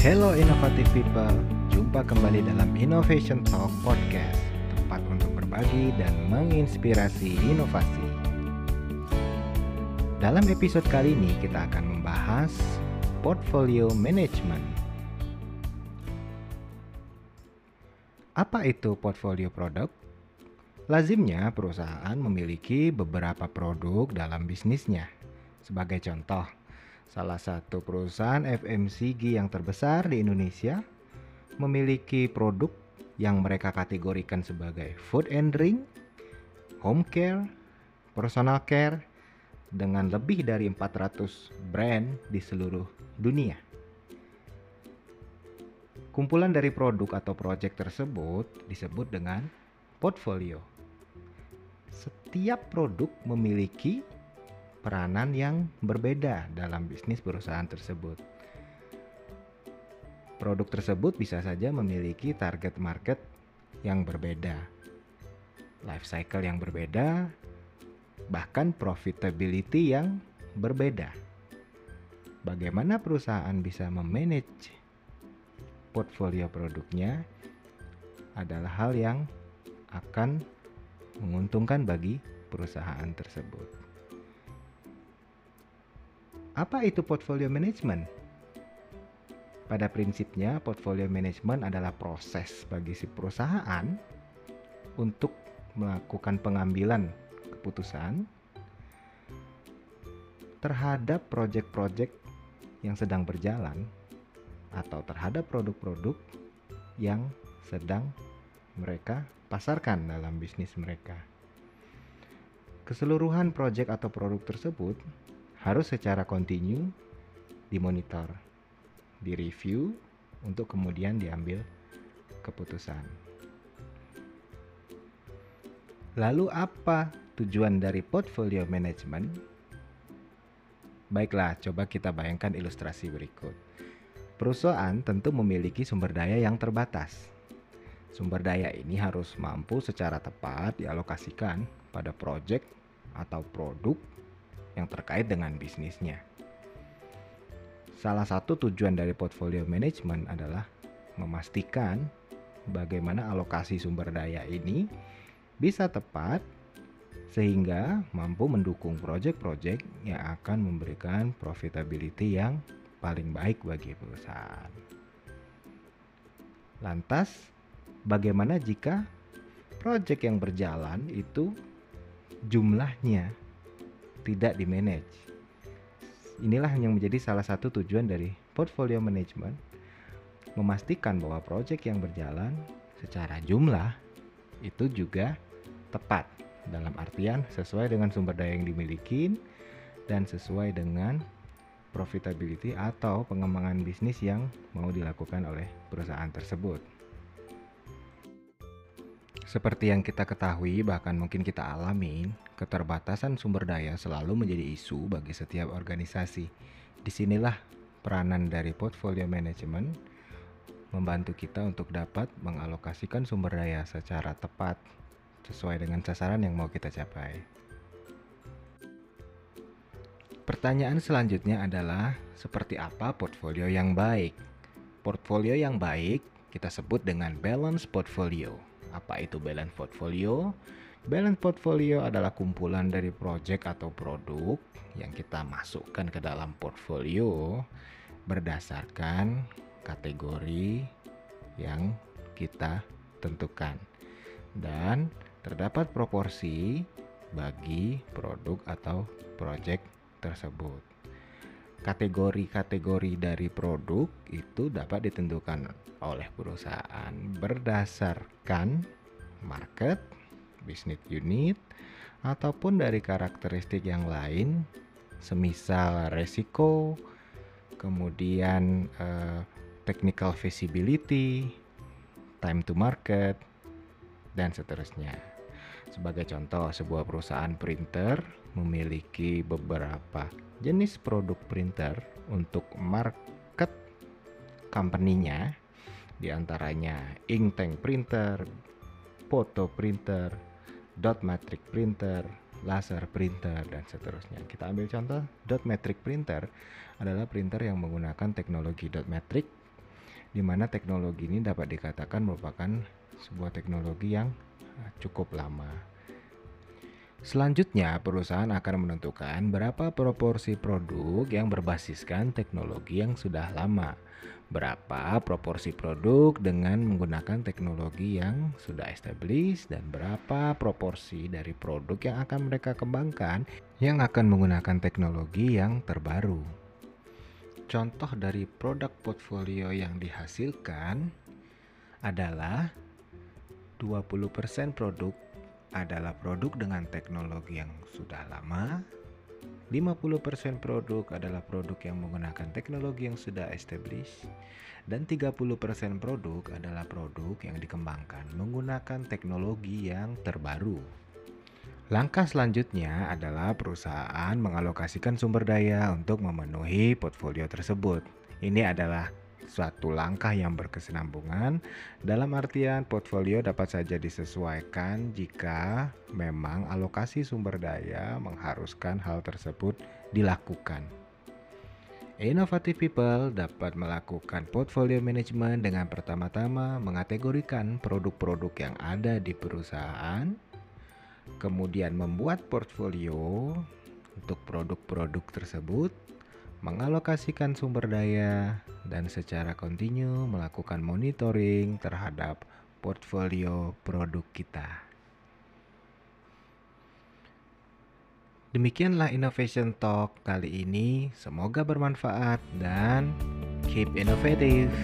Hello inovatif people, jumpa kembali dalam Innovation Talk Podcast, tempat untuk berbagi dan menginspirasi inovasi. Dalam episode kali ini kita akan membahas portfolio management. Apa itu portfolio produk? Lazimnya perusahaan memiliki beberapa produk dalam bisnisnya. Sebagai contoh, salah satu perusahaan FMCG yang terbesar di Indonesia memiliki produk yang mereka kategorikan sebagai food and drink, home care, personal care dengan lebih dari 400 brand di seluruh dunia. Kumpulan dari produk atau proyek tersebut disebut dengan portfolio setiap produk memiliki peranan yang berbeda dalam bisnis perusahaan tersebut. Produk tersebut bisa saja memiliki target market yang berbeda, life cycle yang berbeda, bahkan profitability yang berbeda. Bagaimana perusahaan bisa memanage portfolio produknya adalah hal yang akan menguntungkan bagi perusahaan tersebut. Apa itu portfolio management? Pada prinsipnya, portfolio management adalah proses bagi si perusahaan untuk melakukan pengambilan keputusan terhadap proyek-proyek yang sedang berjalan atau terhadap produk-produk yang sedang mereka pasarkan dalam bisnis mereka. Keseluruhan proyek atau produk tersebut harus secara kontinu dimonitor, direview untuk kemudian diambil keputusan. Lalu apa tujuan dari portfolio management? Baiklah, coba kita bayangkan ilustrasi berikut. Perusahaan tentu memiliki sumber daya yang terbatas Sumber daya ini harus mampu secara tepat dialokasikan pada proyek atau produk yang terkait dengan bisnisnya. Salah satu tujuan dari portfolio management adalah memastikan bagaimana alokasi sumber daya ini bisa tepat sehingga mampu mendukung proyek-proyek yang akan memberikan profitability yang paling baik bagi perusahaan. Lantas, Bagaimana jika proyek yang berjalan itu jumlahnya tidak di-manage? Inilah yang menjadi salah satu tujuan dari portfolio management memastikan bahwa proyek yang berjalan secara jumlah itu juga tepat dalam artian sesuai dengan sumber daya yang dimiliki dan sesuai dengan profitability atau pengembangan bisnis yang mau dilakukan oleh perusahaan tersebut. Seperti yang kita ketahui, bahkan mungkin kita alami, keterbatasan sumber daya selalu menjadi isu bagi setiap organisasi. Di sinilah peranan dari portfolio management membantu kita untuk dapat mengalokasikan sumber daya secara tepat sesuai dengan sasaran yang mau kita capai. Pertanyaan selanjutnya adalah seperti apa portfolio yang baik? Portfolio yang baik kita sebut dengan balance portfolio. Apa itu balance portfolio? Balance portfolio adalah kumpulan dari project atau produk yang kita masukkan ke dalam portfolio berdasarkan kategori yang kita tentukan. Dan terdapat proporsi bagi produk atau project tersebut. Kategori-kategori dari produk itu dapat ditentukan oleh perusahaan berdasarkan market, bisnis unit, ataupun dari karakteristik yang lain, semisal resiko, kemudian eh, technical feasibility, time to market, dan seterusnya. Sebagai contoh, sebuah perusahaan printer memiliki beberapa jenis produk printer untuk market company-nya di antaranya inktank printer, photo printer, dot matrix printer, laser printer dan seterusnya. Kita ambil contoh dot matrix printer adalah printer yang menggunakan teknologi dot matrix di mana teknologi ini dapat dikatakan merupakan sebuah teknologi yang eh, cukup lama. Selanjutnya, perusahaan akan menentukan berapa proporsi produk yang berbasiskan teknologi yang sudah lama, berapa proporsi produk dengan menggunakan teknologi yang sudah established, dan berapa proporsi dari produk yang akan mereka kembangkan yang akan menggunakan teknologi yang terbaru. Contoh dari produk portfolio yang dihasilkan adalah 20% produk adalah produk dengan teknologi yang sudah lama, 50% produk adalah produk yang menggunakan teknologi yang sudah established, dan 30% produk adalah produk yang dikembangkan menggunakan teknologi yang terbaru. Langkah selanjutnya adalah perusahaan mengalokasikan sumber daya untuk memenuhi portfolio tersebut. Ini adalah suatu langkah yang berkesinambungan dalam artian portfolio dapat saja disesuaikan jika memang alokasi sumber daya mengharuskan hal tersebut dilakukan. Innovative people dapat melakukan portfolio management dengan pertama-tama mengategorikan produk-produk yang ada di perusahaan, kemudian membuat portfolio untuk produk-produk tersebut, mengalokasikan sumber daya, dan secara kontinu melakukan monitoring terhadap portfolio produk kita. Demikianlah Innovation Talk kali ini. Semoga bermanfaat dan keep innovative.